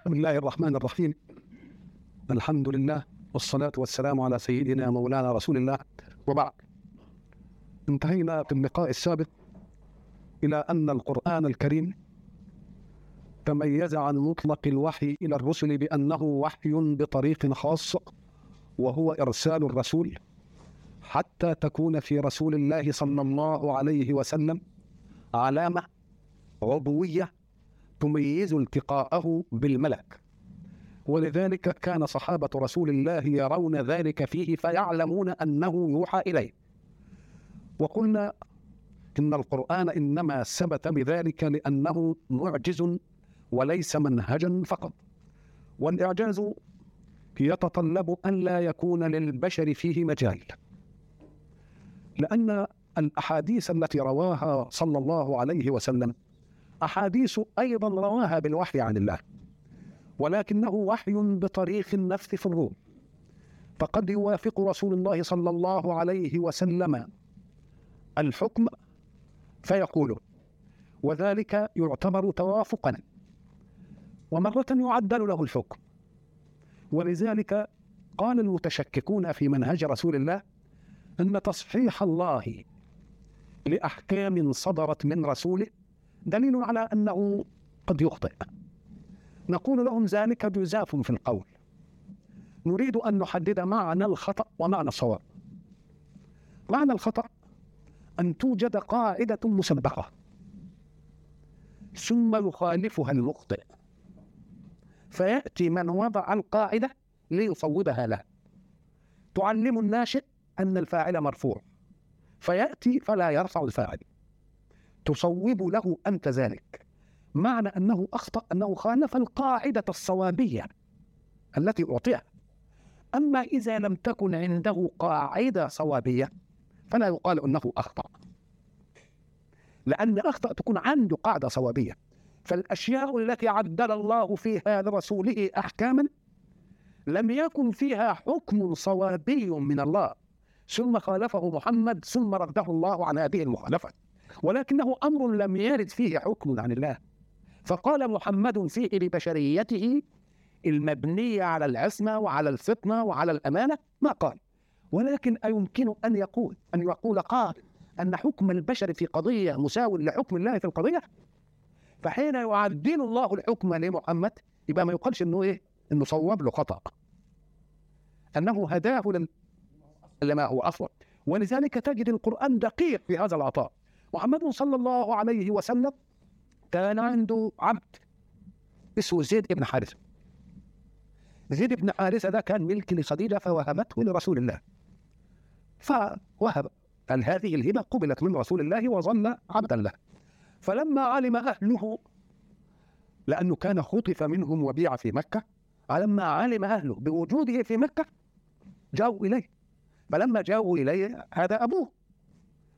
بسم الله الرحمن الرحيم. الحمد لله والصلاة والسلام على سيدنا مولانا رسول الله. وبعد. انتهينا في اللقاء السابق إلى أن القرآن الكريم تميز عن مطلق الوحي إلى الرسل بأنه وحي بطريق خاص وهو إرسال الرسول حتى تكون في رسول الله صلى الله عليه وسلم علامة عضوية تميز التقاءه بالملك. ولذلك كان صحابة رسول الله يرون ذلك فيه فيعلمون أنه يوحى إليه. وقلنا إن القرآن إنما ثبت بذلك لأنه معجز وليس منهجا فقط. والإعجاز يتطلب أن لا يكون للبشر فيه مجال. لأن الأحاديث التي رواها صلى الله عليه وسلم أحاديث أيضا رواها بالوحي عن الله ولكنه وحي بطريق النفث في الروح فقد يوافق رسول الله صلى الله عليه وسلم الحكم فيقوله وذلك يعتبر توافقا ومرة يعدل له الحكم. ولذلك قال المتشككون في منهج رسول الله أن تصحيح الله لأحكام صدرت من رسوله دليل على أنه قد يخطئ. نقول لهم ذلك جزاف في القول. نريد أن نحدد معنى الخطأ ومعنى الصواب. معنى الخطأ أن توجد قاعدة مسبقة. ثم يخالفها المخطئ. فيأتي من وضع القاعدة ليصوبها له. تعلم الناشئ أن الفاعل مرفوع. فيأتي فلا يرفع الفاعل. تصوب له أنت ذلك. معنى أنه أخطأ أنه خالف القاعدة الصوابية التي أعطيها. أما إذا لم تكن عنده قاعدة صوابية فلا يقال أنه أخطأ. لأن أخطأ تكون عنده قاعدة صوابية. فالأشياء التي عدل الله فيها لرسوله أحكاما لم يكن فيها حكم صوابي من الله. ثم خالفه محمد ثم رده الله عن هذه المخالفة. ولكنه أمر لم يرد فيه حكم عن الله. فقال محمد فيه لبشريته المبنية على العصمة وعلى الفطنة وعلى الأمانة ما قال. ولكن أيمكن أن يقول أن يقول قائل أن حكم البشر في قضية مساو لحكم الله في القضية. فحين يعدل الله الحكم لمحمد يبقى ما يقالش إنه إيه؟ إنه صوب له خطأ. أنه هداه لما هو أفضل. ولذلك تجد القرآن دقيق في هذا العطاء. محمد صلى الله عليه وسلم كان عنده عبد اسمه زيد بن حارثة. زيد بن حارثة ده كان ملك لخديجة فوهبته لرسول الله. فوهب قال هذه الهبة قبلت من رسول الله وظل عبدا له. فلما علم أهله لأنه كان خطف منهم وبيع في مكة فلما علم أهله بوجوده في مكة جاءوا إليه. فلما جاءوا إليه هذا أبوه.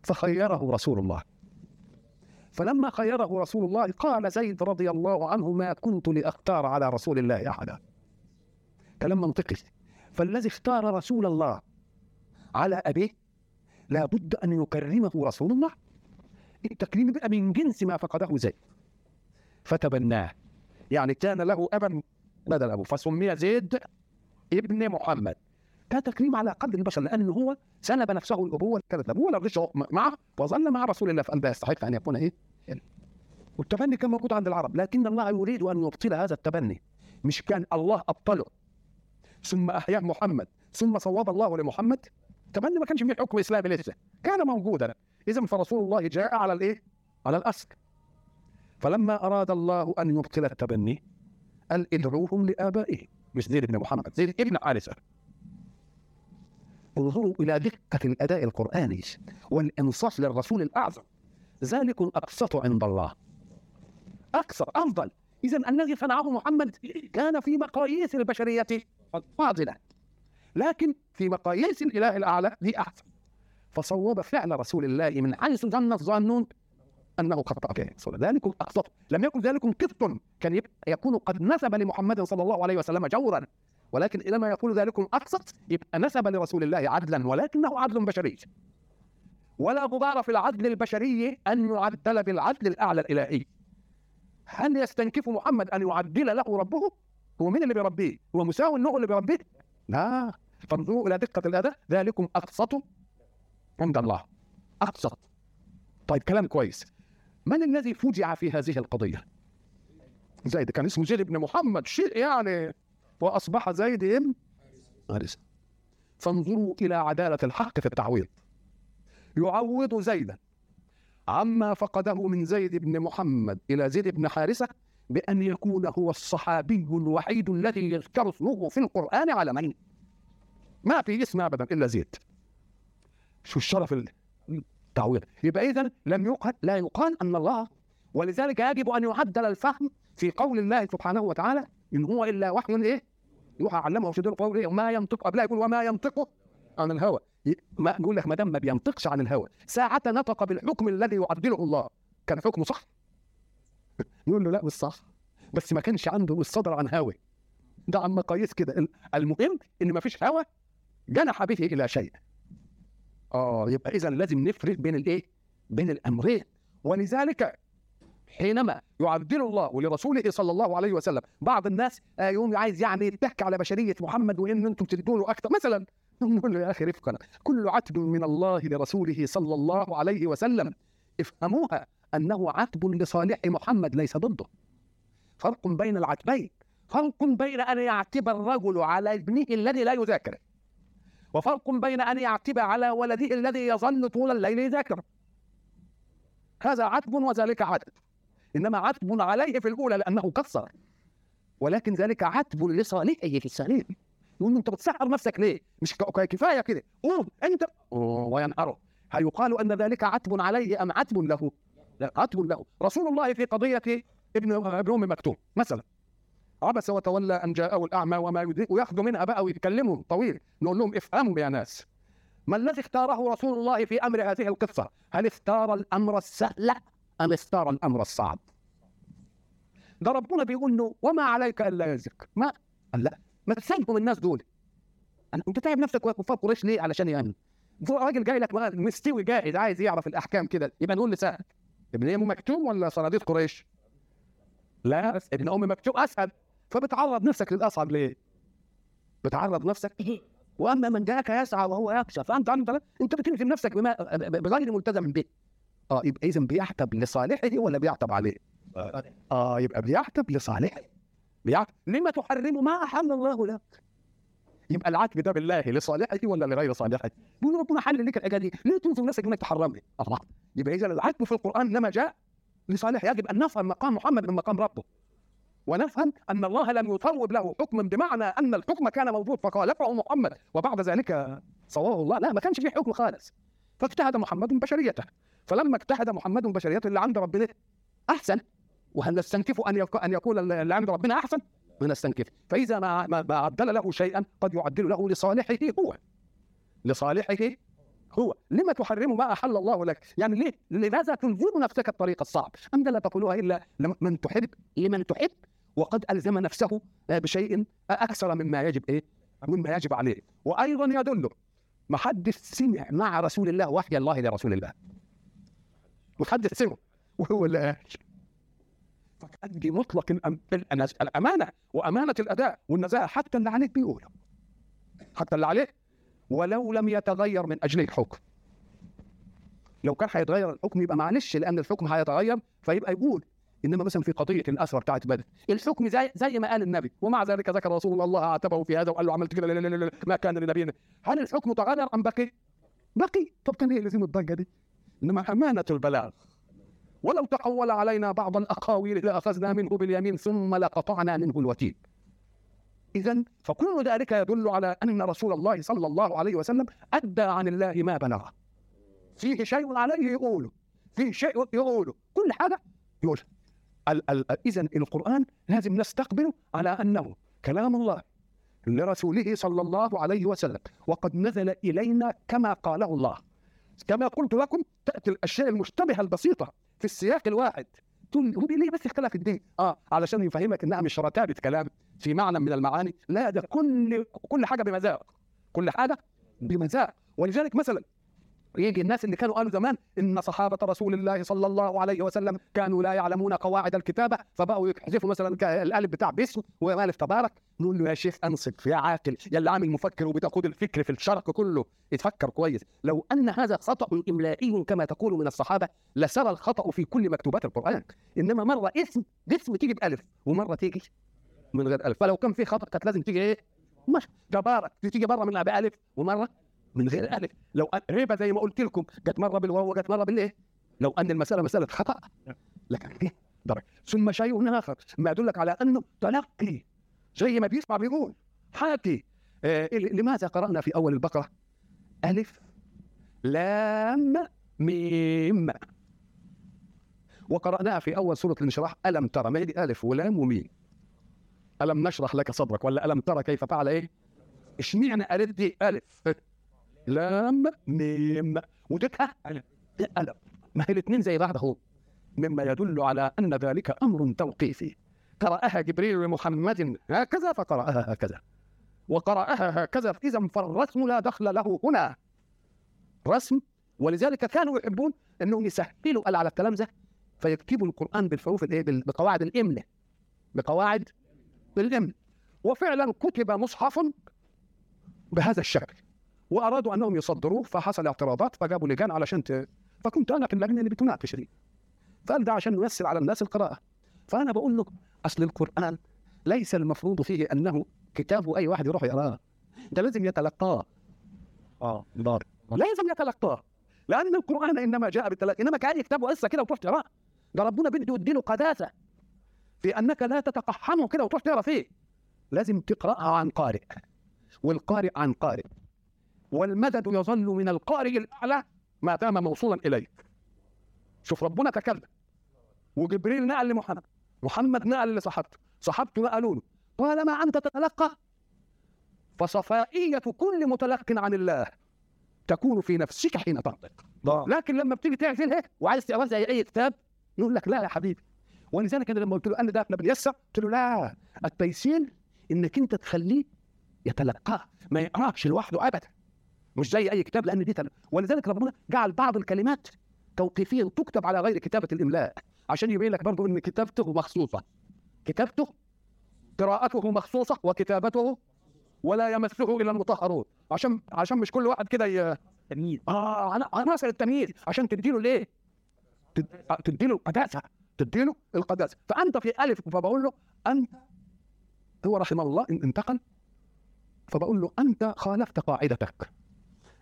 فخيره رسول الله. فلما خيره رسول الله قال زيد رضي الله عنه ما كنت لأختار على رسول الله أحدا. كلام منطقي. فالذي اختار رسول الله على أبيه لابد أن يكرمه رسول الله التكريم بقى من جنس ما فقده زيد. فتبناه. يعني كان له أبا بدل أبوه فسمي زيد ابن محمد. كان تكريم على قدر البشر لأنه هو سلب نفسه الأبوة كانت الأبوة لا غش معه وظل مع رسول الله فقال يستحق أن يكون إيه؟ والتبني كان موجود عند العرب. لكن الله يريد أن يبطل هذا التبني. مش كان الله أبطله. ثم أحياه محمد. ثم صواب الله لمحمد. التبني ما كانش فيه حكم إسلامي لسه. كان موجودا. إذا فرسول الله جاء على الإيه؟ على الأصل. فلما أراد الله أن يبطل التبني قال ادعوهم لآبائهم. مش زيد بن محمد زيد ابن حارثة. انظروا إلى دقة الأداء القرآني والإنصاف للرسول الأعظم. ذلك أقسط عند الله. أكثر أفضل. إذا الذي صنعه محمد كان في مقاييس البشرية فاضلة لكن في مقاييس الإله الأعلى هي أحسن فصوب فعل رسول الله من حيث ظن الظانون أنه خطأ. فيه ذلك اقسط لم يكن ذلك قسط كان يكون قد نسب لمحمد صلى الله عليه وسلم جورا. ولكن إنما يقول ذلك أقسط يبقى نسب لرسول الله عدلا ولكنه عدل بشري. ولا غبار في العدل البشري أن يعدل بالعدل الأعلى الإلهي. هل يستنكف محمد أن يعدل له ربه؟ هو مين اللي بيربيه؟ هو مساوي له اللي بيربيه؟ لا. فانظروا إلى دقة الاداء ذلكم اقسط عند الله. اقسط طيب كلام كويس. من الذي فجع في هذه القضية؟ زيد كان اسمه زيد بن محمد. شيء يعني. وأصبح زيد بن حارثه فانظروا إلى عدالة الحق في التعويض. يعوض زيدا عما فقده من زيد بن محمد إلى زيد بن حارثة بأن يكون هو الصحابي الوحيد الذي يذكر اسمه في القرآن على من؟ ما في اسم ابدا إلا زيد. شو الشرف التعويض؟ يبقى اذا لم يقال لا يقال أن الله ولذلك يجب أن يعدل الفهم في قول الله سبحانه وتعالى إن هو إلا وحي إيه؟ يوحى علمه شديد القول إيه وما ينطق قبلها يقول وما ينطق عن الهوى. ما يقول لك ما دام ما بينطقش عن الهوى. ساعة نطق بالحكم الذي يعدله الله. كان حكمه صح؟ يقول له لا مش صح. بس ما كانش عنده الصدر عن هوى ده عن مقاييس كده. المهم إن ما فيش هوى جنح به إلى شيء. آه يبقى اذا لازم نفرق بين الإيه؟ بين الأمرين. ولذلك حينما يعدل الله لرسوله صلى الله عليه وسلم بعض الناس آه، يوم عايز يعني يتك على بشرية محمد وإن أنتم تدوا له أكثر. مثلا نقول له يا أخي رفقا كل عتب من الله لرسوله صلى الله عليه وسلم افهموها أنه عتب لصالح محمد ليس ضده. فرق بين العتبين. فرق بين أن يعتب الرجل على ابنه الذي لا يذاكر وفرق بين أن يعتب على ولده الذي يظل طول الليل يذاكر. هذا عتب وذلك عتب. إنما عتب عليه في الأولى لأنه قصر. ولكن ذلك عتب لصالحه في السليم. يقول أنت بتسحر نفسك ليه؟ مش كفاية كده. قوم أنت وينهره هيقال أن ذلك عتب عليه أم عتب له؟ لا عتب له. رسول الله في قضية ابن ابن أم مكتوم مثلا. عبس وتولى أن جاءه الأعمى وما يدرك وياخذوا منها بقى ويتكلموا طويل. نقول لهم افهموا يا ناس. ما الذي اختاره رسول الله في أمر هذه القصة؟ هل اختار الأمر السهل؟ أم اختار الأمر الصعب؟ ده ربنا بيقول له وما عليك ألا يزك ما قال لا. ما تسالهم الناس دول. أنت تعب نفسك وكفار قريش ليه؟ علشان يامن راجل جاي لك مستوي جاهز عايز يعرف الأحكام كده. يبقى نقول لسهل ابن ام مكتوم ولا صناديق قريش؟ لا. ابن ام مكتوم أسهل. فبتعرض نفسك للأصعب ليه؟ بتعرض نفسك. وأما من جاءك يسعى وهو يخشى فانت انت أنت بتلزم نفسك بغير ملتزم به آه يبقى اذا بيحتب لصالحه ولا بيعتب عليه؟ آه يبقى بيعتب لصالحه. بيعتب لما تحرم ما أحل الله لك يبقى العتب ده بالله لصالحه ولا لغير صالحه؟ بيقول ربنا حل لك الحاجة دي، ليه تنظر نفسك انك تحرمها؟ الله. يبقى اذا العتب في القرآن انما جاء لصالح يجب أن نفهم مقام محمد من مقام ربه. ونفهم أن الله لم يطوب له حكما بمعنى أن الحكم كان موجود فخالفه محمد. وبعد ذلك صواه الله. لا ما كانش في حكم خالص. فاجتهد محمد بشريته. فلما اجتهد محمد بشريته اللي عند ربنا أحسن. وهل نستنكف أن أن يقول اللي عند ربنا أحسن؟ نستنكف. فإذا ما ما عدل له شيئا قد يعدل له لصالحه هو. لصالحه هو. لما تحرم ما أحل الله لك؟ يعني ليه؟ لماذا تنزل نفسك الطريق الصعب؟ أنت لا تقولها إلا لمن تحب لمن تحب؟ وقد ألزم نفسه بشيء أكثر مما يجب إيه؟ مما يجب عليه. وأيضا يدل محدث سمع مع رسول الله وحي الله لرسول الله. محدث سمع وهو اللي قال فكان بمطلق الأمانة وأمانة الأداء والنزاهة حتى اللي عليك بيقوله حتى اللي عليك ولو لم يتغير من أجل الحكم. لو كان هيتغير الحكم يبقى معلش لأن الحكم هيتغير فيبقى يقول. إنما مثلا في قضية الاسرى بتاعت بدر الحكم زي زي ما قال النبي ومع ذلك ذكر رسول الله اعتبه في هذا وقال له عملت كده لا لا لا ما كان لنبينا. هل الحكم تغير ام بقي؟ بقي. طب كان إيه لازم الضجة دي؟ إنما امانه البلاغ. ولو تقول علينا بعض الأقاويل لأخذنا منه باليمين ثم لقطعنا منه الوتين. اذا فكل ذلك يدل على أن رسول الله صلى الله عليه وسلم أدى عن الله ما بلغ فيه شيء عليه يقوله فيه شيء يقوله كل حاجة يقول. اذا القرآن لازم نستقبله على أنه كلام الله لرسوله صلى الله عليه وسلم وقد نزل إلينا كما قاله الله. كما قلت لكم تأتي الأشياء المشتبهة البسيطة في السياق الواحد. تقول هو ليه بس اختلف الدين؟ آه علشان يفهمك إنها مش رتابة كلام في معنى من المعاني. لا ده كل كل حاجة بمذاق كل حاجة بمذاق ولذلك مثلا يجي الناس اللي كانوا قالوا زمان إن صحابة رسول الله صلى الله عليه وسلم كانوا لا يعلمون قواعد الكتابة فبقوا يحذفوا مثلا الألف بتاع باسم وألف تبارك. نقول له يا شيخ أنصت يا عاقل يا اللي عامل مفكر وبتاخد الفكر في الشرق كله. اتفكر كويس. لو أن هذا خطأ إملائي كما تقول من الصحابة لسرى الخطأ في كل مكتوبات القرآن. إنما مرة اسم اسم تيجي بألف ومرة تيجي من غير ألف. فلو كان في خطأ كانت لازم تيجي إيه؟ مش تبارك تيجي مره من بألف ومرة من غير الف لو أن- ربا زي ما قلت لكم جت مرة بالواو وجت مرة بالايه لو أن المسألة مسألة خطأ. لكن إيه؟ درجة. ثم شيء آخر ما يدلك على أنه تلقي زي ما بيسمع بيقول. حاكي آه لماذا قرأنا في أول البقرة؟ ألف لام ميم. وقرأناها في أول سورة الانشراح. ألم ترى ما هي ألف ولام وميم؟ ألم نشرح لك صدرك ولا ألم ترى كيف فعل إيه؟ اشمعنى ألف دي ألف؟ لام ميم. وديكها ألم ما هي الاثنين زي بعض أهو. مما يدل على أن ذلك أمر توقيفي. قرأها جبريل لمحمد هكذا فقرأها هكذا. وقرأها هكذا إذا فالرسم لا دخل له هنا. رسم ولذلك كانوا يحبون أنهم يسهلوا على التلامذة فيكتبوا القرآن بالحروف الإيه بال- بقواعد الإملة بقواعد الإملة وفعلا كتب مصحف بهذا الشكل. وأرادوا أنهم يصدروه فحصل اعتراضات فجابوا لجان علشان ت... فكنت أنا في اللجنة اللي بتناقش دي فقال ده عشان نيسر على الناس القراءة. فأنا بقول له أصل القرآن ليس المفروض فيه أنه كتاب أي واحد يروح يقرأه. ده لازم يتلقاه. آه دار لازم يتلقاه. لأن القرآن إنما جاء بالتلقي إنما كان يكتبه قصة كده وتروح تقرأه. ده ربنا بده يديله قداسة. في أنك لا تتقحمه كده وتروح تقرأ فيه. لازم تقرأها عن قارئ. والقارئ عن قارئ. والمدد يظل من القارئ الأعلى ما دام موصولا اليك شوف ربنا تكلم وجبريل نقل لمحمد محمد نقل لصحابته صحابته نقلوا له. طالما أنت تتلقى؟ فصفائية كل متلق عن الله تكون في نفسك حين تنطق. ضاع لكن لما بتيجي تعزل هيك وعايز تقرا زي أي كتاب يقول لك لا يا حبيبي. ولذلك أنا لما قلت له أنا ده إحنا بنيسر قلت له لا التيسير إنك أنت تخليه يتلقاه ما يقراش لوحده ابدا. مش زي أي كتاب لأن دي تل... ولذلك ربنا جعل بعض الكلمات توقيفيا تكتب على غير كتابة الإملاء عشان يبين لك برضه إن كتابته مخصوصة. كتابته قراءته مخصوصة وكتابته ولا يمسه إلا المطهرون. عشان عشان مش كل واحد كده ي... تمييز آه أنا عناصر التمييز عشان تديله؟ تد- آه، تديله القداسه تديله القداسه فأنت في ألف فبقول له أنت هو رحمه الله إن انتقل فبقول له أنت خالفت قاعدتك.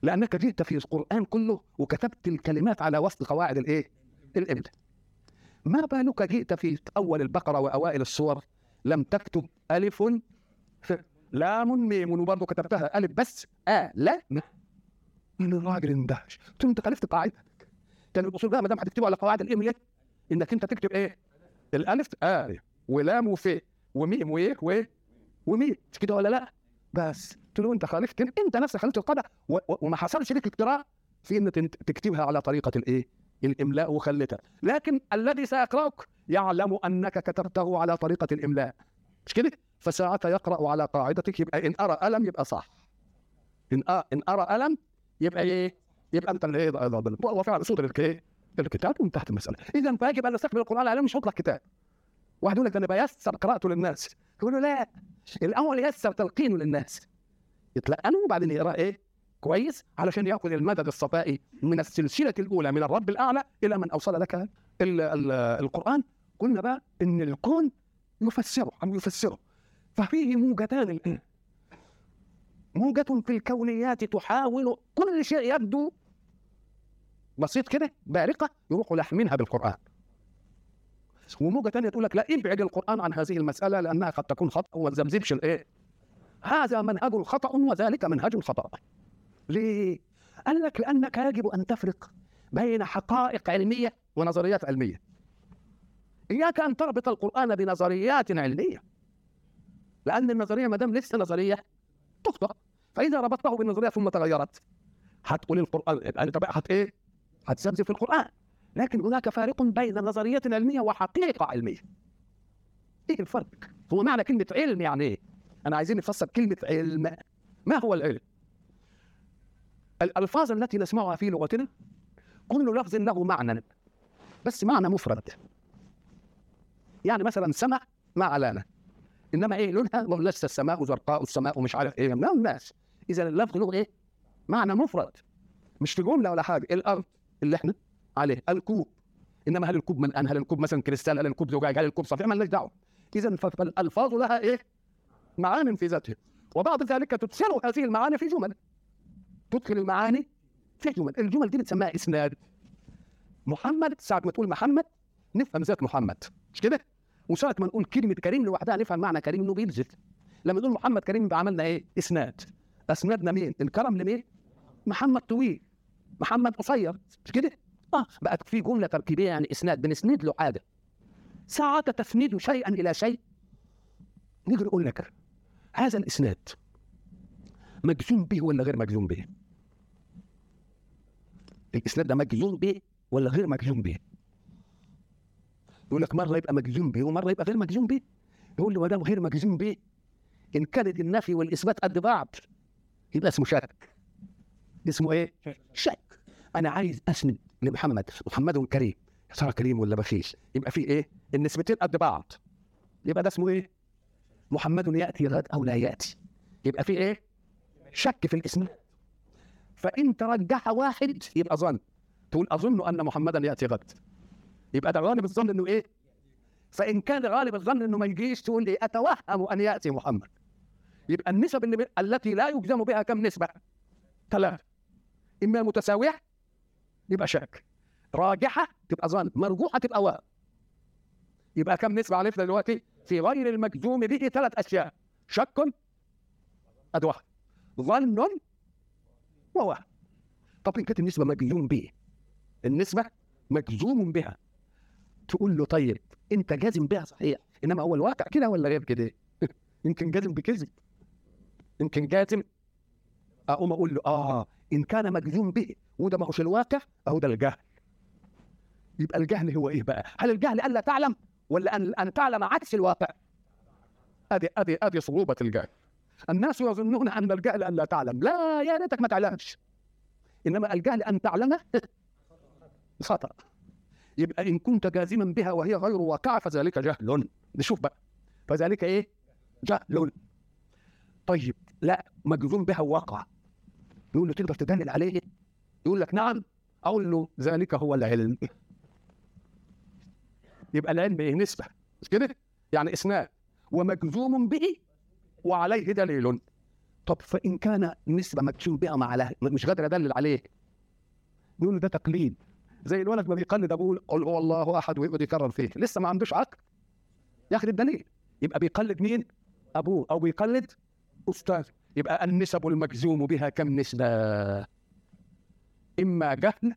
لأنك جئت في القرآن كله وكتبت الكلمات على وفق قواعد الإيه؟ الاملاء ما بالك جئت في أول البقرة وأوائل السور؟ لم تكتب ألف لام ميم وبرضه كتبتها ألف بس. آ لا. م. من الراجل اندهش. قلت له انت خالفت قاعدتك كان الاصول بقى ما دام هتكتبه على قواعد الاملاء إنك أنت تكتب إيه؟ الألف. آ ولام وف وميم وإيه؟ و وميم. مش كده ولا لا؟ بس قلت له انت خالفت انت نفسك خالفت القاعده وما حصلش لك اقتراع في ان تكتبها على طريقه الايه؟ الاملاء وخلتها لكن الذي سيقراك يعلم انك كتبته على طريقه الاملاء مش كده؟ فساعتها يقرا على قاعدتك يبقى ان ارى الم يبقى صح ان. ان ارى الم يبقى إيه؟ يبقى انت اللي إيه ده- ده- ده- وفعل صوت الك- الكتاب وانتهت المساله اذا فيجب ان نستقبل القران على مش مطلق كتاب واحد يقول لك أنا بيسر قراءته للناس. يقول له لا الأول يسر تلقينه للناس. يتلقنه وبعدين يقرا إيه؟ كويس علشان يأخذ المدد الصفائي من السلسلة الأولى من الرب الأعلى إلى من أوصل لك ال ال القرآن. قلنا بقى إن الكون يفسره عم يفسره. ففيه موجتان الآن. موجة في الكونيات تحاول كل شيء يبدو بسيط كده بارقة يروحوا لاحمينها بالقرآن. وموجة تانية تقول لك لا ابعد القرآن عن هذه المسألة لأنها قد تكون خطأ وما تزمزمش الإيه؟ هذا منهج خطأ وذلك منهج خطأ ليه؟ قال لك لأنك يجب أن تفرق بين حقائق علمية ونظريات علمية. إياك أن تربط القرآن بنظريات علمية. لأن النظرية ما دام لسه نظرية تخطأ. فإذا ربطته بالنظرية ثم تغيرت هتقول القرآن يبقى أنت بقى هت إيه؟ هتزمزم في القرآن. لكن هناك فارق بين نظرية علمية وحقيقة علمية. إيه الفرق؟ هو معنى كلمة علم يعني إيه؟ أنا عايزين نفسر كلمة علم. ما هو العلم؟ الألفاظ التي نسمعها في لغتنا كل لفظ له معنى بس معنى مفرد. يعني مثلا سمع مع لنا إنما إيه لونها؟ ما لسه السماء زرقاء السماء مش عارف إيه. ما الناس؟ اذا اللفظ له إيه؟ معنى مفرد. مش في جملة ولا حاجة. الأرض؟ اللي إحنا عليه. الكوب. إنما هل الكوب من هل الكوب مثلا كريستال؟ هل الكوب زجاج هل الكوب صفيح مالناش دعوة. اذا فالألفاظ لها إيه؟ معان في ذاتها. وبعد ذلك تدخل هذه المعاني في جمل. تدخل المعاني في جمل. الجمل دي بتسميها إسناد. محمد ساعة ما تقول محمد نفهم ذات محمد. مش كده؟ وساعة ما نقول كلمة كريم لوحدها نفهم معنى كريم إنه بينزل. لما نقول محمد كريم يبقى عملنا إيه؟ إسناد. اسندنا مين؟ الكرم لمين؟ محمد طويل. محمد قصير. مش كده؟ آه بقت في جملة تركيبية يعني إسناد بنسند له حاجة ساعة تسند شيئا إلى شيء. نقدر نقول لك هذا الإسناد مجزوم به ولا غير مجزوم به؟ الإسناد ده مجزوم به ولا غير مجزوم به؟ يقول لك مرة يبقى مجزوم به ومرة يبقى غير مجزوم به. يقول لي ما دام غير مجزوم به إن كانت النفي والإثبات قد بعض يبقى اسمه شك. اسمه إيه؟ شك. أنا عايز أسند. لمحمد محمد كريم. يا ترى كريم ولا بخيل يبقى في إيه؟ النسبتين قد بعض. يبقى ده اسمه إيه؟ محمد يأتي غد أو لا يأتي. يبقى في إيه؟ شك في الاسم. فإن ترجح واحد يبقى ظن. تقول أظن أن محمدا يأتي غد. يبقى ده غالب الظن إنه إيه؟ فإن كان غالب الظن إنه ما يجيش تقول إيه أتوهم أن يأتي محمد. يبقى النسب التي لا يجزم بها كم نسبة؟ ثلاثة. إما متساويه يبقى شك راجحة تبقى ظن مرجوحة تبقى وهم يبقى كم نسبة عرفنا دلوقتي؟ في غير المجزوم به ثلاث أشياء. شك أد واحد ظن ووهم طب إن كانت النسبة مجزوم به النسبة مجزوم بها تقول له طيب أنت جازم بها صحيح إنما هو الواقع كده ولا غير كده؟ يمكن جازم بكذب. يمكن جازم أقوم أقول له آه إن كان مجزوم به وده ما هوش الواقع أهو ده الجهل. يبقى الجهل هو إيه بقى؟ هل الجهل ألا تعلم ولا أن أن تعلم عكس الواقع؟ هذه هذه هذه صعوبة الجهل. الناس يظنون أن الجهل أن لا تعلم. لا يا ريتك ما تعلمش. إنما الجهل أن تعلمه خطأ. يبقى إن كنت جازما بها وهي غير واقعة فذلك جهل. نشوف بقى. فذلك إيه؟ جهل. طيب لا مجزوم بها وواقع يقول له تقدر تدلل عليه؟ يقول لك نعم أقول له ذلك هو العلم. يبقى العلم إيه؟ نسبة مش كده؟ يعني اسناد ومجزوم به وعليه دليل. طب فإن كان نسبة مجزوم بها مع له مش قادر أدلل عليه. نقول ده تقليد. زي الولد ما بيقلد أبوه قل هو الله أحد ويقعد يكرر فيه. لسه ما عندوش عقل. ياخد الدليل يبقى بيقلد مين؟ أبوه. أو بيقلد أستاذ. يبقى النسب المجزوم بها كم نسبة؟ إما جهل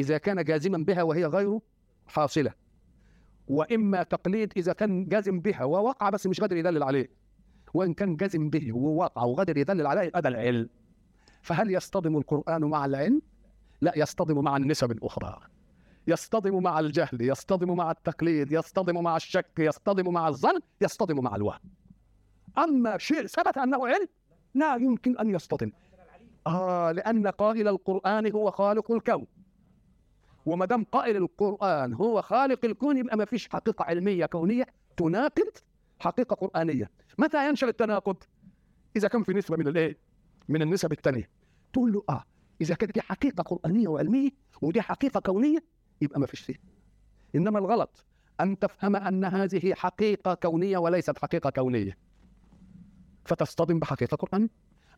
إذا كان جازما بها وهي غير حاصلة وإما تقليد إذا كان جازم بها ووقع بس مش قادر يدلل عليه. وإن كان جازم به ووقع وقادر يدلل عليه ده العلم. فهل يصطدم القرآن مع العلم؟ لا يصطدم مع النسب الأخرى. يصطدم مع الجهل يصطدم مع التقليد يصطدم مع الشك يصطدم مع الظن يصطدم مع الوهم. أما شيء ثبت أنه علم لا يمكن أن يصطدم. آه لأن قائل القرآن هو خالق الكون. وما دام قائل القرآن هو خالق الكون يبقى ما فيش حقيقة علمية كونية تناقض حقيقة قرآنية. متى ينشأ التناقض؟ إذا كان في نسبة من الإيه؟ من النسب الثانية. تقول له آه إذا كانت دي حقيقة قرآنية وعلمية ودي حقيقة كونية يبقى ما فيش فيه إنما الغلط أن تفهم أن هذه حقيقة كونية وليست حقيقة كونية. فتصطدم بحقيقة قرآنية.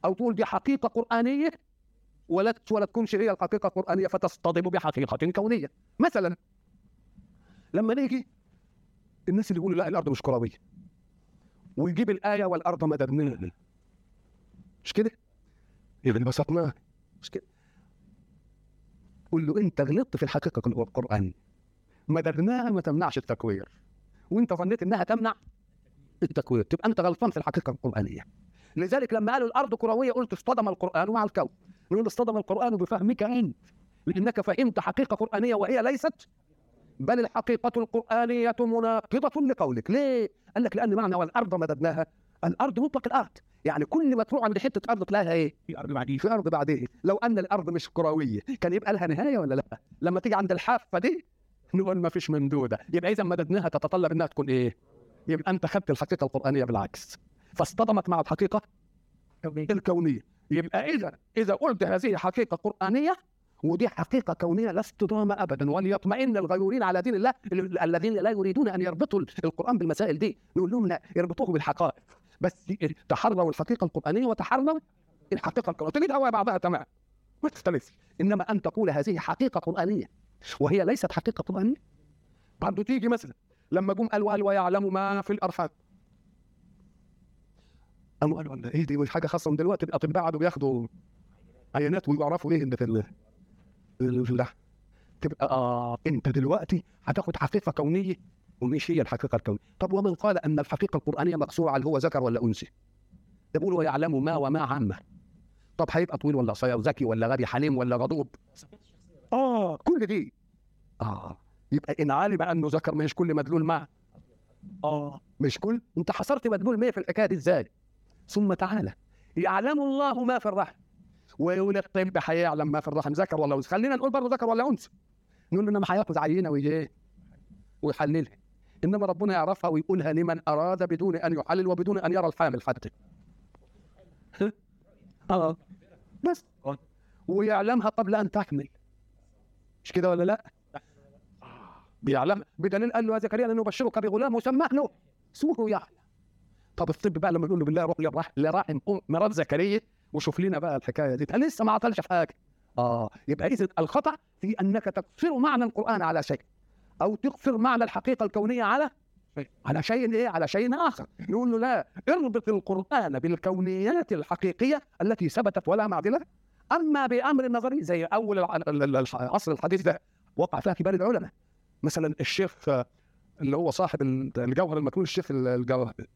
أو تقول دي حقيقة قرآنية ولا ولا تكونش هي الحقيقة القرانيه فتصطدم بحقيقة كونية مثلا لما نيجي الناس اللي يقولوا لا الأرض مش كروية ويجيب الآية والأرض مددناها مش كده؟ يبقى بسطناها مش كده؟ قول له أنت غلطت في الحقيقة القرانيه مددناها ما تمنعش التكوير وأنت ظنيت إنها تمنع التكوير تبقى أنت غلطان في الحقيقة القرآنية لذلك لما قالوا الأرض كروية قلت اصطدم القرآن مع الكون. نقول اصطدم القرآن بفهمك أنت لأنك فهمت حقيقة قرآنية وهي ليست بل الحقيقة القرآنية مناقضة لقولك. ليه؟ قال لك لأن معنى والأرض مددناها. الأرض مطلق الأرض. يعني كل ما تروح عند حتة أرض تلاقيها إيه؟ في أرض بعديه في أرض بعدين. لو أن الأرض مش كروية كان يبقى لها نهاية ولا لأ؟ لما تيجي عند الحافة دي نقول ما فيش ممدودة. يبقى إذا مددناها تتطلب إنها تكون إيه؟ يبقى أنت خدت الحقيقة القرآنية بالعكس. فاصطدمت مع الحقيقة الكونية. يبقى إذا اذا قلت هذه حقيقة قرآنية ودي حقيقة كونية لا اصطدام أبدا وليطمئن الغيورين على دين الله ال- الذين لا يريدون أن يربطوا القرآن بالمسائل دي. نقول لهم لا يربطوه بالحقائق. بس تحروا الحقيقة القرآنية وتحروا الحقيقة الكونية. تجد هو بعضها تمام ما تختلف إنما أن تقول هذه حقيقة قرآنية وهي ليست حقيقة قرآنية. برضه تيجي مثلا لما جم قالوا قال ويعلم ما في الأرحام؟ قاموا قالوا لا إيه؟ دي مش حاجة خاصة من دلوقتي الاطباء قعدوا بياخدوا عينات ويعرفوا إيه إن في في تبقى آه أنت دلوقتي هتاخد حقيقة كونية ومش هي الحقيقة الكونية. طب ومن قال أن الحقيقة القرآنية مقصورة على هو ذكر ولا أنثى؟ ده بيقول ويعلم ما وما عامه طب هيبقى طويل ولا قصير؟ ذكي ولا غبي؟ حليم ولا غضوب؟ آه كل دي. آه يبقى إن علم أنه ذكر مش كل مدلول مع آه مش كل. أنت حصرت مدلول 100 في الحكاية دي إزاي؟ ثم تعالى يعلم الله ما في الرحم. ويقول الطب هيعلم ما في الرحم. ذكر ولا انثى خلينا نقول برضه ذكر ولا انثى نقول إنما هياخد عينه ويجي إيه؟ ويحللها. إنما ربنا يعرفها ويقولها لمن أراد بدون أن يحلل وبدون أن يرى الحامل حتى. آه. بس. ويعلمها قبل أن تحمل. مش كده ولا لا؟ بيعلم بدليل قال له يا زكريا لن نبشرك بغلام مسمى له اسمه يحيى طب الطب بقى لما نقول له بالله روح للرحم لرحم ام مرات زكريا وشوف لنا بقى الحكاية دي. لسه ما عطلش حاجة. آه يبقى اذا الخطأ في أنك تقصر معنى القرآن على شيء أو تقصر معنى الحقيقة الكونية على على شيء إيه؟ على شيء آخر. نقول له لا اربط القرآن بالكونيات الحقيقية التي ثبتت ولا معدلة. أما بأمر نظري زي أول العصر الحديث ده وقع فيها كبار العلماء. مثلا الشيخ اللي هو صاحب ال- الجوهر المكنون الشيخ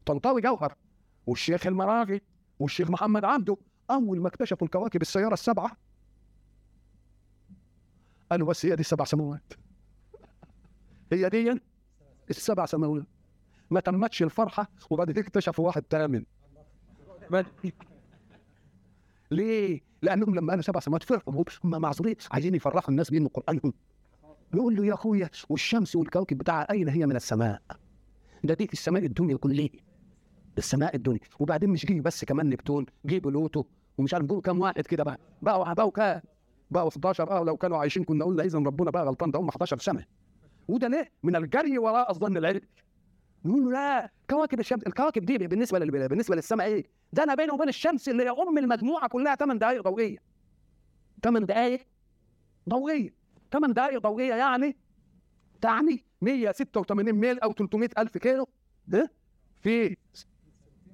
طنطاوي جوهر. والشيخ المراغي والشيخ محمد عبده أول ما اكتشفوا الكواكب السيارة السبعة. قالوا بس هي دي السبع سماوات. هي دي السبع سماوات. ما تمتش الفرحة وبعد كده اكتشفوا واحد ثامن ليه؟ لأنهم لما قالوا سبع سماوات فرحوا هم معذورين عايزين يفرحوا الناس بأن قرانهم يقول له يا أخويا والشمس والكوكب بتاعها أين هي من السماء؟ ده دي في السماء الدنيا كلها السماء الدنيا وبعدين مش جه بس كمان نبتون جه بلوتو ومش عارف دول كام واحد كده بقى بقوا بقوا كام؟ بقوا 11 آه لو كانوا عايشين كنا قلنا اذا ربنا بقى غلطان ده هم 11 سنة وده ليه؟ من الجري وراء الظن العلمي نقول له لا كواكب الشمس الكواكب دي بالنسبة لل... بالنسبة للسماء إيه؟ ده أنا بينه وبين الشمس اللي هي أم المجموعة كلها 8 دقائق ضوئية 8 دقائق ضوئية 8 دقائق ضوئية يعني؟ تعني 186 ميل أو 300 ألف كيلو. ده في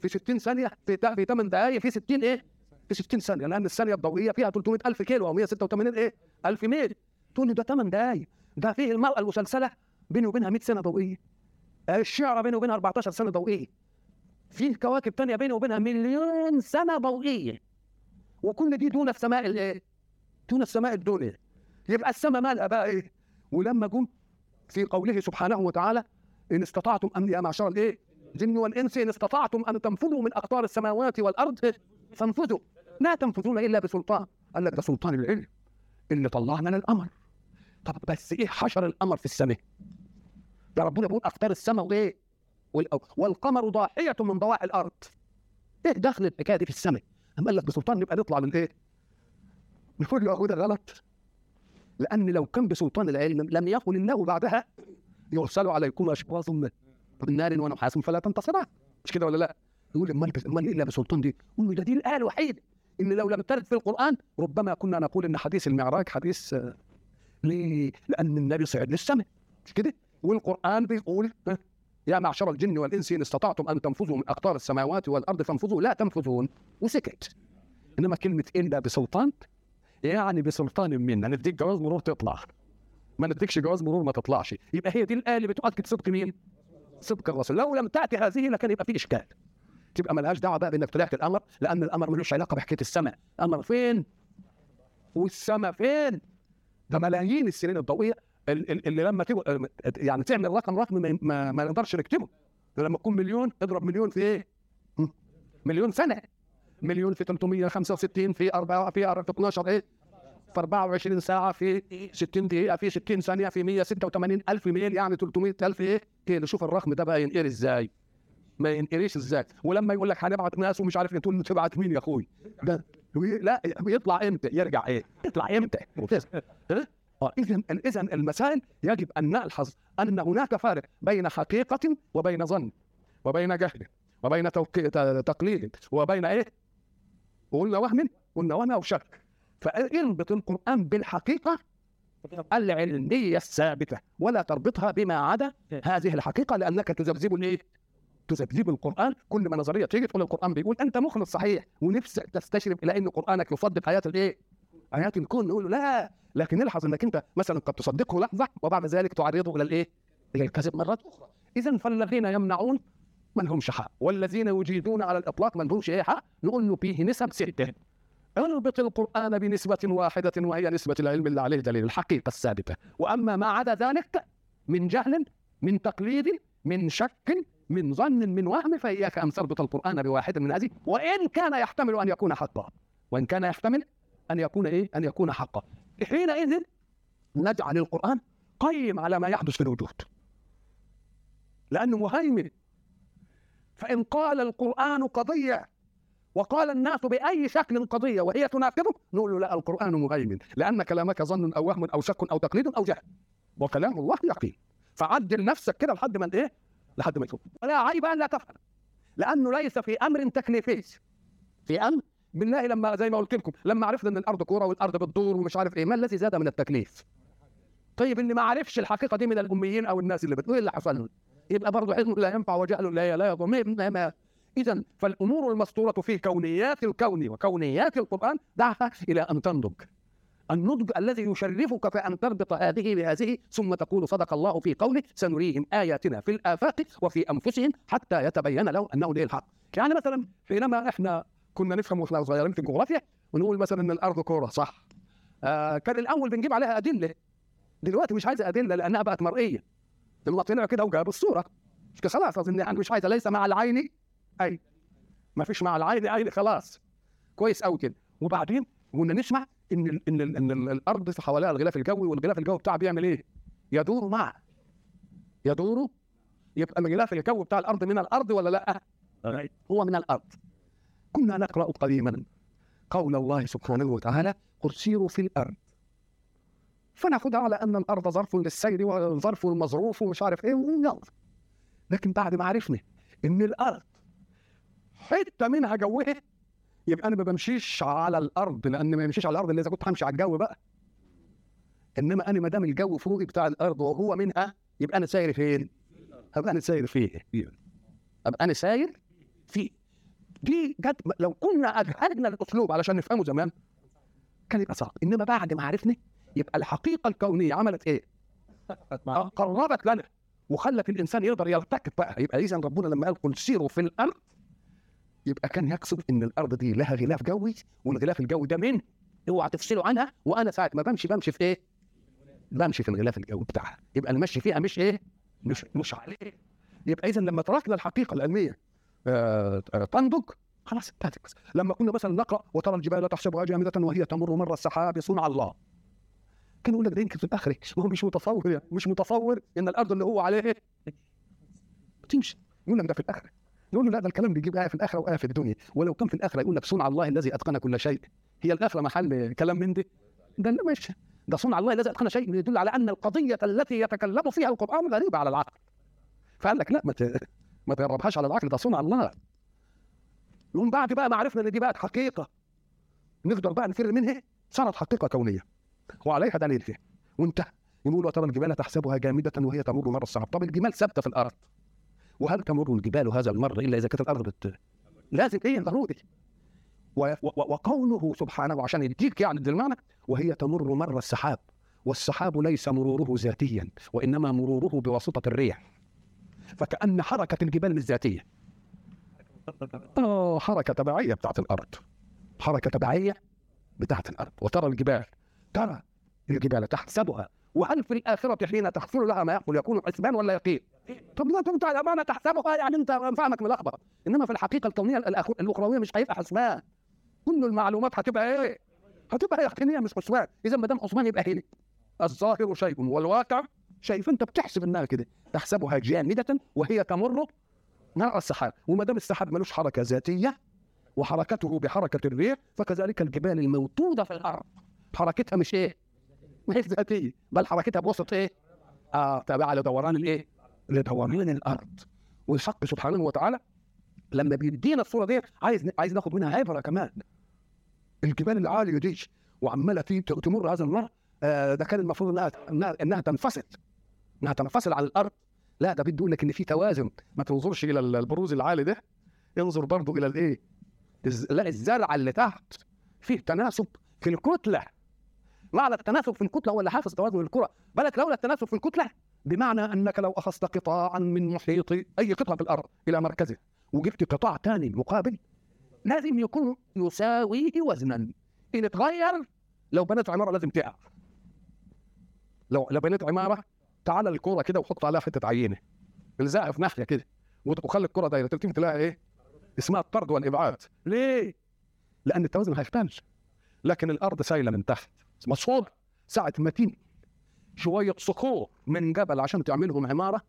في 60 ثانية في في 8 دقائق في 60 إيه؟ في 60 ثانية لأن الثانية الضوئية فيها 300 ألف كيلو أو 186 إيه؟ ألف ميل. تقول لي ده 8 دقائق ده فيه المرأة المسلسلة بيني وبينها 100 سنة ضوئية. الشعره بيني وبينها 14 سنة ضوئية. في كواكب تانية بيني وبينها مليون سنة ضوئية. وكل دي دون السماء الايه؟ دون السماء الدنيا. يبقى السماء مالها بقى إيه؟ ولما جم في قوله سبحانه وتعالى إن استطعتم أن يا معشر الإيه؟ الجن والإنس إن استطعتم أن تنفذوا من أقطار السماوات والأرض فانفذوا لا تنفذون إلا بسلطان قال لك ده سلطان العلم اللي طلعنا للقمر طب بس إيه حشر القمر في السماء؟ ده ربنا بيقول أقطار السماء وإيه؟ والقمر ضاحية من ضواحي الأرض إيه دخل الحكاية دي في السماء؟ قال لك بسلطان نبقى نطلع من إيه؟ نقول له ده غلط لأن لو كان بسلطان العلم لم يقل الله بعدها يرسل عليكم اشواظ من نار ونحاس فلا تنتصران مش كده ولا لا؟ يقول امال امال إلا بسلطان دي؟ يقول ده دي الآية الوحيده إن لو لم ترد في القرآن ربما كنا نقول إن حديث المعراج حديث آه، ليه؟ لأن النبي صعد للسماء مش كده؟ والقرآن بيقول ها، يا معشر الجن والإنس إن استطعتم أن تنفذوا من أقطار السماوات والأرض فانفذوا لا تنفذون وسكت إنما كلمة إلا بسلطان يعني بسلطان منا نديك جواز مرور تطلع. ما نديكش جواز مرور ما تطلعش. يبقى هي دي الايه اللي بتؤكد صدق مين؟ صدق الرسول. لو لم تأتي هذه لكان يبقى في إشكال. تبقى ملهاش دعوة بقى بإنك طلعت الأمر لأن الأمر ملوش علاقة بحكاية السماء. الأمر فين؟ والسماء فين؟ ده ملايين السنين الضوئية ال- ال- اللي لما تبقى يعني تعمل رقم رقم ما, ما, نقدرش نكتبه. لما تكون مليون اضرب مليون في إيه؟ مليون سنة. مليون في 365 في 4 في 12 إيه؟ في 24 ساعة في 60 دقيقة في 60 ثانية في 186 ألف ميل يعني 300 ألف إيه؟ كده شوف الرقم ده بقى ينقري إزاي؟ ما ينقريش إزاي؟ ولما يقول لك هنبعت ناس ومش عارف إيه، تقول له تبعت مين يا أخوي؟ ده لا يطلع إمتى؟ يرجع إيه؟ يطلع إمتى؟ ها؟ إذا إذا المسائل يجب أن نلحظ أن هناك فارق بين حقيقة وبين ظن وبين جهل وبين تقليد وبين إيه؟ قلنا وهم قلنا وهم أو شك فاربط القرآن بالحقيقة العلمية الثابتة ولا تربطها بما عدا هذه الحقيقة لأنك تذبذب الإيه؟ تذبذب القرآن كل ما نظرية تيجي تقول القرآن بيقول أنت مخلص صحيح ونفسك تستشرف إلى أن قرآنك يصدق آيات الإيه؟ آيات الكون نقول لا لكن نلحظ أنك أنت مثلا قد تصدقه لحظة وبعد ذلك تعرضه إلى الإيه؟ إلى الكذب مرات أخرى إذا فالذين يمنعون ما لهمش حق والذين يجيدون على الإطلاق ما لهمش إيه حق نقول له فيه نسب ستة. اربط القرآن بنسبة واحدة وهي نسبة العلم اللي عليه دليل الحقيقة الثابتة. وأما ما عدا ذلك من جهل من تقليد من شك من ظن من وهم فإياك أن تربط القرآن بواحد من هذه. وإن كان يحتمل أن يكون حقا. وإن كان يحتمل أن يكون إيه؟ أن يكون حقا. حينئذ نجعل القرآن قيم على ما يحدث في الوجود. لأنه مهيمن فإن قال القرآن قضية وقال الناس بأي شكل قضية وهي تناقضه نقول له لا القرآن مهيمن لأن كلامك ظن أو وهم أو شك أو تقليد أو جهل. وكلام الله يقين. فعدل نفسك كده لحد ما إيه؟ لحد ما يشوف. ولا عيب أن لا تفعل. لأنه ليس في أمر تكليفي في أمر؟ بالله لما زي ما قلت لكم لما عرفنا إن الأرض كورة والأرض بتدور ومش عارف إيه ما الذي زاد من التكليف طيب اللي ما عرفش الحقيقة دي من الأميين أو الناس اللي بتقول إيه اللي حصل؟ يبقى برضه علم لا ينفع وجهل لا لا يضر اذا فالأمور المسطوره في كونيات الكون وكونيات القرآن دعها إلى أن تنضج. النضج الذي يشرفك في أن تربط هذه بهذه ثم تقول صدق الله في قوله سنريهم آياتنا في الآفاق وفي أنفسهم حتى يتبين لهم أنه ليه الحق. يعني مثلا حينما إحنا كنا نفهم وإحنا صغيرين في الجغرافيا ونقول مثلا إن الأرض كورة صح. آه كان الأول بنجيب عليها أدلة. دلوقتي مش عايزه أدلة لأنها بقت مرئية. لما طلع كده وجاب الصورة. مش خلاص أظن يعني مش عايزة ليس مع العين. أي. ما فيش مع العين عين خلاص. كويس قوي كده. وبعدين كنا نسمع إن ال إن ال إن ال الأرض في حواليها الغلاف الجوي والغلاف الجوي بتاعها بيعمل إيه؟ يدور مع. يدور يبقى الغلاف الجوي بتاع الأرض من الأرض ولا لأ؟ هو من الأرض. كنا نقرأ قديما قول الله سبحانه وتعالى قل سيروا في الأرض. فناخدها على أن الأرض ظرف للسير وظرف المظروف ومش عارف إيه يلا لكن بعد ما عرفنا إن الأرض حتة منها جوها يبقى أنا ما بمشيش على الأرض لأن ما يمشيش على الأرض الا إذا كنت همشي على الجو بقى. إنما أنا ما دام الجو فوقي بتاع الأرض وهو منها يبقى أنا ساير فين؟ أبقى أنا ساير فيه. أبقى أنا ساير فيه. دي جت لو كنا أجهدنا الأسلوب علشان نفهمه زمان كان يبقى صعب. إنما بعد ما عرفنا يبقى الحقيقة الكونية عملت إيه؟ آه، قربت لنا. وخلت الإنسان يقدر يرتكب بقى. يبقى اذا ربنا لما قال قل سيروا في الأرض يبقى كان يقصد إن الأرض دي لها غلاف جوي والغلاف الجوي ده من اوعى تفصلوا عنها. وأنا ساعة ما بمشي بمشي في إيه؟ بمشي في الغلاف الجوي بتاعها. يبقى المشي فيها مش إيه؟ مش مش عليه. يبقى اذا لما تركنا الحقيقة العلمية آه، آه، تنضج خلاص انتهت لما كنا مثلا نقرأ وترى الجبال تحسبها جامدة وهي تمر مر السحاب صنع الله. كان يقول لك ده يمكن في الاخره وهو مش متصور يعني. مش متصور إن الأرض اللي هو عليه تمشي يقول لك ده في الاخره يقول له لا ده الكلام بيجيب آية في الاخره وايه في الدنيا. ولو كان في الاخره يقول لك صنع الله الذي أتقن كل شيء. هي الاخره محل كلام من دي. ده مش ده صنع الله الذي أتقن شيء. يدل على أن القضية التي يتكلم فيها القرآن غريبة على العقل. فقال لك لا ما ما تجربهاش على العقل. ده صنع الله. يقوم بعد بقى ما عرفنا إن دي بقت حقيقة نقدر بقى نفر منها صارت حقيقة كونية. وعليها دليل فيها وانتهى. يقول وترى الجبال تحسبها جامدة وهي تمر مر السحاب طب الجمال ثابتة في الأرض. وهل تمر الجبال هذا المر إلا إذا كانت الأرض بت... لازم هي ضروري. وقوله سبحانه عشان يديك يعني المعنى وهي تمر مر السحاب. والسحاب ليس مروره ذاتيا وإنما مروره بواسطة الريح. فكأن حركة الجبال مش ذاتية. آه حركة تبعية بتاعت الأرض. حركة تبعية بتاعت الأرض. وترى الجبال ترى الجبال تحسبها. وهل في الاخره حين تحصل لها ما يحصل يكون حسبان ولا يقين؟ طب لا انت الامانه تحسبها يعني أنت فهمك ملخبط إنما في الحقيقة الكونية الأخ- الأخروية مش هيبقى حسبان كل المعلومات هتبقى إيه؟ هتبقى يقينية مش حسبان إذا ما دام حسبان يبقى هنا. الظاهر شيء والواقع شيء. فأنت بتحسب إنها كده. تحسبها جامدة وهي تمر مع السحاب. وما دام السحاب ملوش حركة ذاتية وحركته بحركة الريح فكذلك الجبال الموجوده في الأرض. حركتها مش إيه؟ هي ذاتية بل حركتها بوسط إيه؟ آه تابعة لدوران الإيه؟ لدوران الأرض والحق سبحانه وتعالى لما بيدينا الصورة دي عايز عايز ناخد منها عبرة كمان الجبال العالية دي وعمالة تمر هذا المر آه ده كان المفروض انها انها, تنفصل إنها تنفصل عن الأرض لا ده بده يقول لك إن في توازن ما تنظرش إلى البروز العالي ده انظر برضه إلى الإيه؟ لا الزرع اللي تحت فيه تناسب في الكتلة معنى التناسب في الكتلة هو اللي حافظ توازن الكرة بالك لولا التناسب في الكتلة بمعنى أنك لو أخذت قطاعا من محيط أي قطعة في الأرض إلى مركزه وجبت قطاع ثاني مقابل لازم يكون يساويه وزنا. إن اتغير لو بنيت عمارة لازم تقع. لو لو بنيت عمارة تعال الكره كده وحط عليها حتة عينة. الزقها في ناحية كده. وخلي الكره دايرة. تلتفت تلاقي إيه؟ اسمها الطرد والإبعاد. ليه؟ لأن التوازن هيختل لكن الأرض سايلة من تحت. مصفوط ساعة ما تيجي شوية صخور من جبل عشان تعملهم عمارة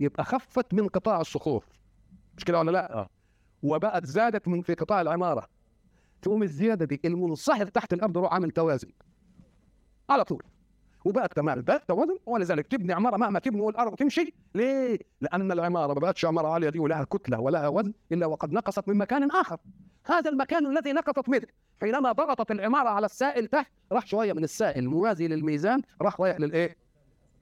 يبقى خفت من قطاع الصخور. مش كده ولا لا؟ آه. وبقت زادت من في قطاع العمارة. تقوم الزيادة دي المنصهر تحت الأرض يروح عامل توازن. على طول. وبقت تمام. ده توازن. ولذلك تبني عمارة مهما تبني والأرض تمشي. ليه؟ لأن العمارة ما بقتش عمارة عالية دي ولها كتلة ولها وزن إلا وقد نقصت من مكان آخر. هذا المكان الذي نقصت منه. حينما ضغطت العمارة على السائل تحت راح شوية من السائل موازي للميزان راح رايح للإيه؟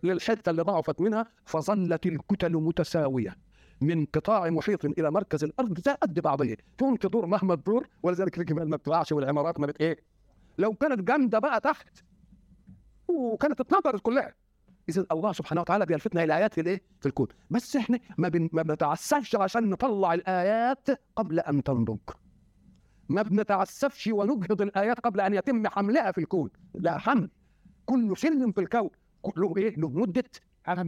للحتة اللي ضعفت منها فظلت الكتل متساوية. من قطاع محيط إلى مركز الأرض زي قد بعضها تقوم تدور مهما تدور ولذلك الجبال ما بتقعش والعمارات ما بت إيه؟ لو كانت جامدة بقى تحت وكانت اتنطرت كلها. اذا الله سبحانه وتعالى بيلفتنا إلى آيات في الإيه؟ في الكون. بس إحنا ما, بن... ما بنتعسفش عشان نطلع الآيات قبل أن تنضج. ما بنتعسفش ونجهض الآيات قبل أن يتم حملها في الكون. لا حمل. كل سلم في الكون. له إيه؟ له مدة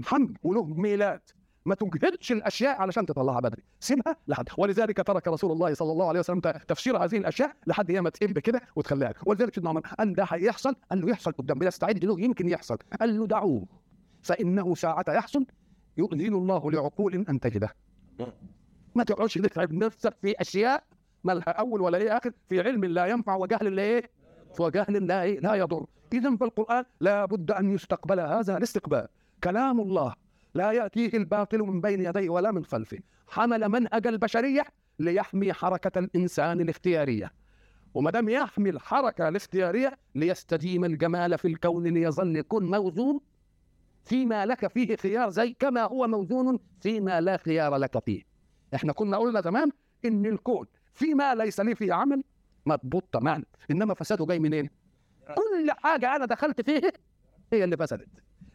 حمل وله ميلاد. ما تجهدش الأشياء علشان تطلعها بدري. سيبها لحد. ولذلك ترك رسول الله صلى الله عليه وسلم تفسير هذه الأشياء لحد هي ما تقب كده وتخليها. ولذلك سيدنا عمر قال ده هيحصل. قال له يحصل قدام. بيستعد له. يمكن يحصل. قال له دعوه. فإنه ساعة يحصل يؤذن الله لعقول أن تجده. ما تقعدش تتعب نفسك في أشياء ما لها أول ولا إيه آخر في علم لا ينفع وجهل لا إيه وجهل لا إيه؟ لا يضر. اذا في لا بد أن يستقبل هذا الاستقبال. كلام الله لا يأتيه الباطل من بين يديه ولا من خلفه. حمل منهج البشرية ليحمي حركة الإنسان الاختيارية. وما دام يحمي الحركه الاختيارية ليستديم الجمال في الكون ليظل يكون موزون فيما لك فيه خيار زي كما هو موزون فيما لا خيار لك فيه. إحنا كنا قلنا زمان إن الكون فيما ليس لي فيه عمل مضبوط تماما. إنما فساده جاي منين؟ كل حاجة أنا دخلت فيها هي اللي فسدت.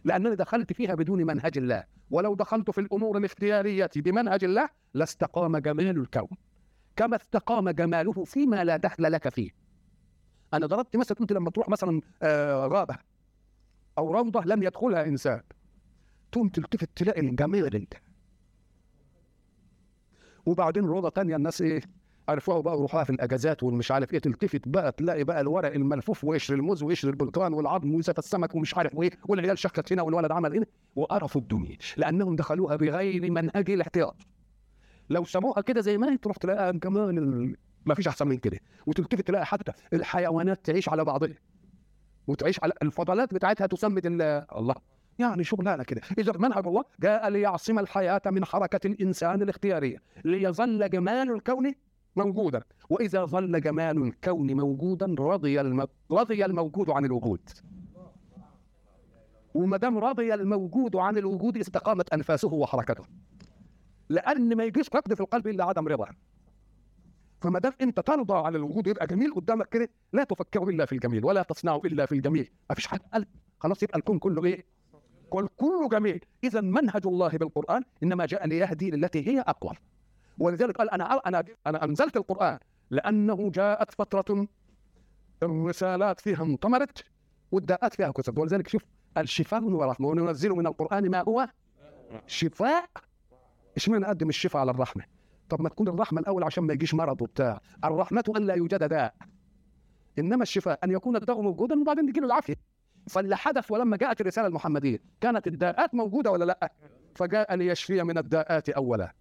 لأنني دخلت فيها بدون منهج الله. ولو دخلت في الأمور الاختيارية بمنهج الله لاستقام جمال الكون. كما استقام جماله فيما لا دخل لك فيه. أنا ضربت مثلا كنت لما تروح مثلا آه غابه أو روضة لم يدخلها إنسان. تقوم تلتفت تلاقي الجمال انت وبعدين روضة تانية الناس إيه؟ عرفوها بقى وروحوها في الأجازات والمش عارف إيه تلتفت بقى تلاقي بقى الورق الملفوف وقشر الموز وقشر البرتقال والعظم ويوسف السمك ومش عارف إيه والعيال شكت هنا والولد عمل هنا وقرفوا الدنيا لأنهم دخلوها بغير منهج الاحتياط. لو سموها كده زي ما هي تروح تلاقيها كمان ال... ما فيش أحسن من كده. وتلتفت تلاقي حتى الحيوانات تعيش على بعضها. وتعيش على الفضلات بتاعتها تسمد ال- الله. يعني شغلانه كده. إذا منهج الله جاء ليعصم الحياة من حركة الإنسان الاختيارية ليظل جمال الكون موجودا. وإذا ظل جمال الكون موجودا رضي الم... رضي الموجود عن الوجود. وما دام رضي الموجود عن الوجود استقامت أنفاسه وحركته. لأن ما يجيش نقد في القلب إلا عدم رضا. فما دام أنت ترضى على الوجود يبقى جميل قدامك كده لا تفكر إلا في الجميل ولا تصنع إلا في الجميل. ما فيش حد قال خلاص يبقى الكون كله إيه؟ كل كله جميل. اذا منهج الله بالقرآن إنما جاء ليهدي للتي هي أقوى. ولذلك قال أنا أنا أنا أنزلت القرآن لأنه جاءت فترة الرسالات فيها انطمرت والداءات فيها كثرت ولذلك شوف الشفاء ورحمه وننزل من القرآن ما هو؟ شفاء. اشمعنى نقدم الشفاء على الرحمة؟ طب ما تكون الرحمة الأول عشان ما يجيش مرض وبتاع. الرحمة أن لا يوجد داء. إنما الشفاء أن يكون الداء موجودا وبعدين تجي له العافية. فاللي حدث ولما جاءت الرسالة المحمدية كانت الداءات موجودة ولا لا؟ فجاء ليشفي من الداءات اولا.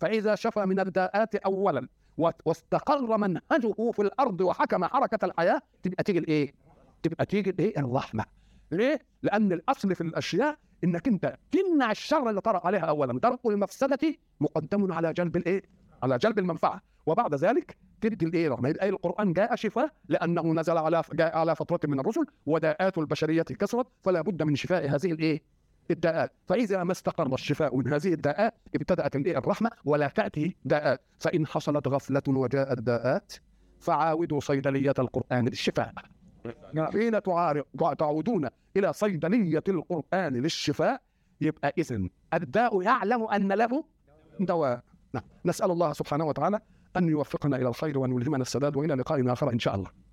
فإذا شفى من الداءات اولا واستقر منهجه في الأرض وحكم حركة الحياة تبقى تيجي الايه؟ تبقى تيجي الايه؟ الرحمة. ليه؟ لأن الأصل في الأشياء إنك أنت تمنع الشر اللي طرأ عليها اولا، درء المفسدة مقدم على جلب الإيه؟ على جلب المنفعة، وبعد ذلك تدي الايه؟ رحمة، يبقى القرآن جاء شفاء لأنه نزل على جاء على فتره من الرسل وداءات البشرية كثرت فلا بد من شفاء هذه الإيه؟ الداءات. فإذا ما استقر الشفاء من هذه الداءات ابتدأت الرحمة ولا تأتي داءات. فإن حصلت غفلة وجاءت داءات فعاودوا صيدلية القرآن للشفاء. حين تعودون إلى صيدلية القرآن للشفاء. يبقى إذن الداء يعلم أن له دواء. نعم. نسأل الله سبحانه وتعالى أن يوفقنا إلى الخير وأن يلهمنا السداد وإلى لقاء آخر إن شاء الله.